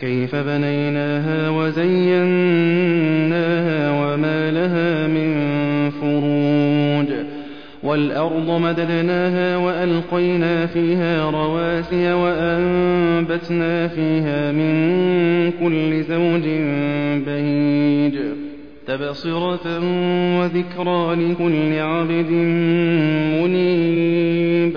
كيف بنيناها وزيناها وما لها من فروج والأرض مددناها وألقينا فيها رواسي وأنبتنا فيها من كل زوج بهيج تبصرة وذكرى لكل عبد منيب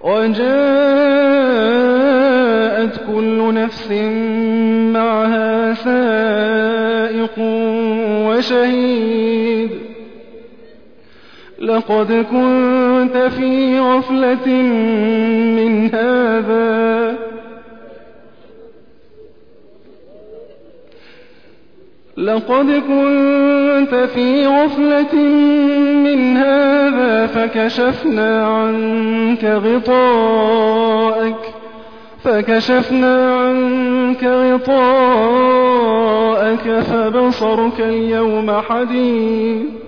وجاءت كل نفس معها سائق وشهيد. لقد كنت في غفلة من هذا لقد كنت في غفلة من هذا فكشفنا عنك غطاءك فكشفنا عنك غطاءك فبصرك اليوم حديد.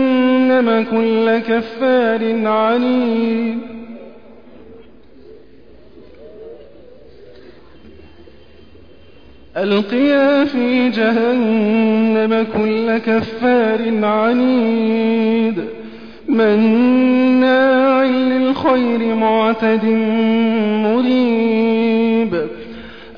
كل كفار عنيد ألقيا في جهنم كل كفار عنيد. مناع للخير معتد مريب.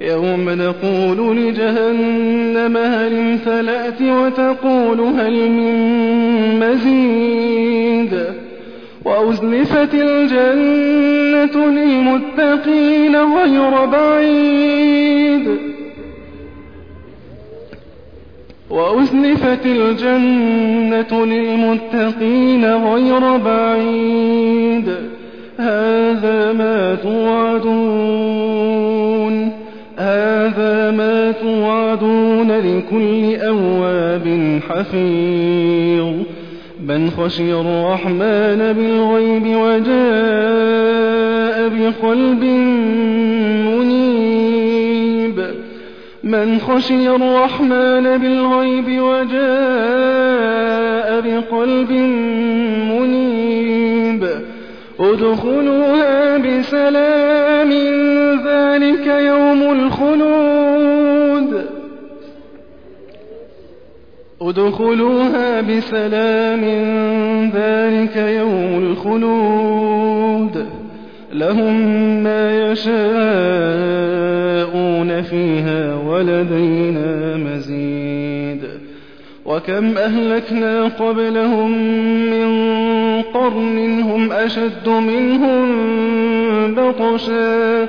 يوم نقول لجهنم هل امتلأت وتقول هل من مزيد وأزلفت الجنة للمتقين غير بعيد وأزلفت الجنة للمتقين غير بعيد هذا ما توعدون هذا ما توعدون لكل أواب حفيظ. من خشي الرحمن بالغيب وجاء بقلب منيب. من خشي الرحمن بالغيب وجاء بقلب منيب. ادخلوها بسلام ذلك يوم الخلود. ادخلوها بسلام ذلك يوم الخلود. لهم ما يشاءون فيها ولدينا مزيد. وكم أهلكنا قبلهم من قرن هم أشد منهم بطشا.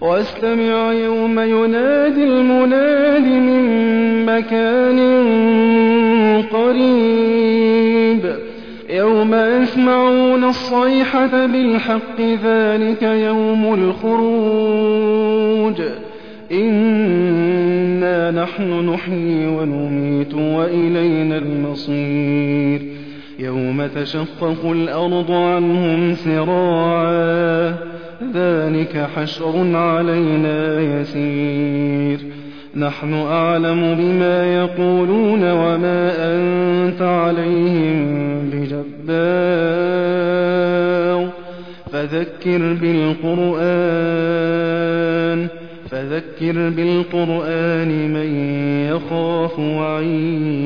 وأستمع يوم ينادي المناد من مكان قريب. يوم يسمعون الصيحة بالحق ذلك يوم الخروج. إنا نحن نحيي ونميت وإلينا المصير. يوم تشقق الأرض عنهم سراعا. ذلك حشر علينا يسير. نحن أعلم بما يقولون وما أنت عليهم بجبار. فذكر بالقرآن فذكر بالقرآن من يخاف وعيد.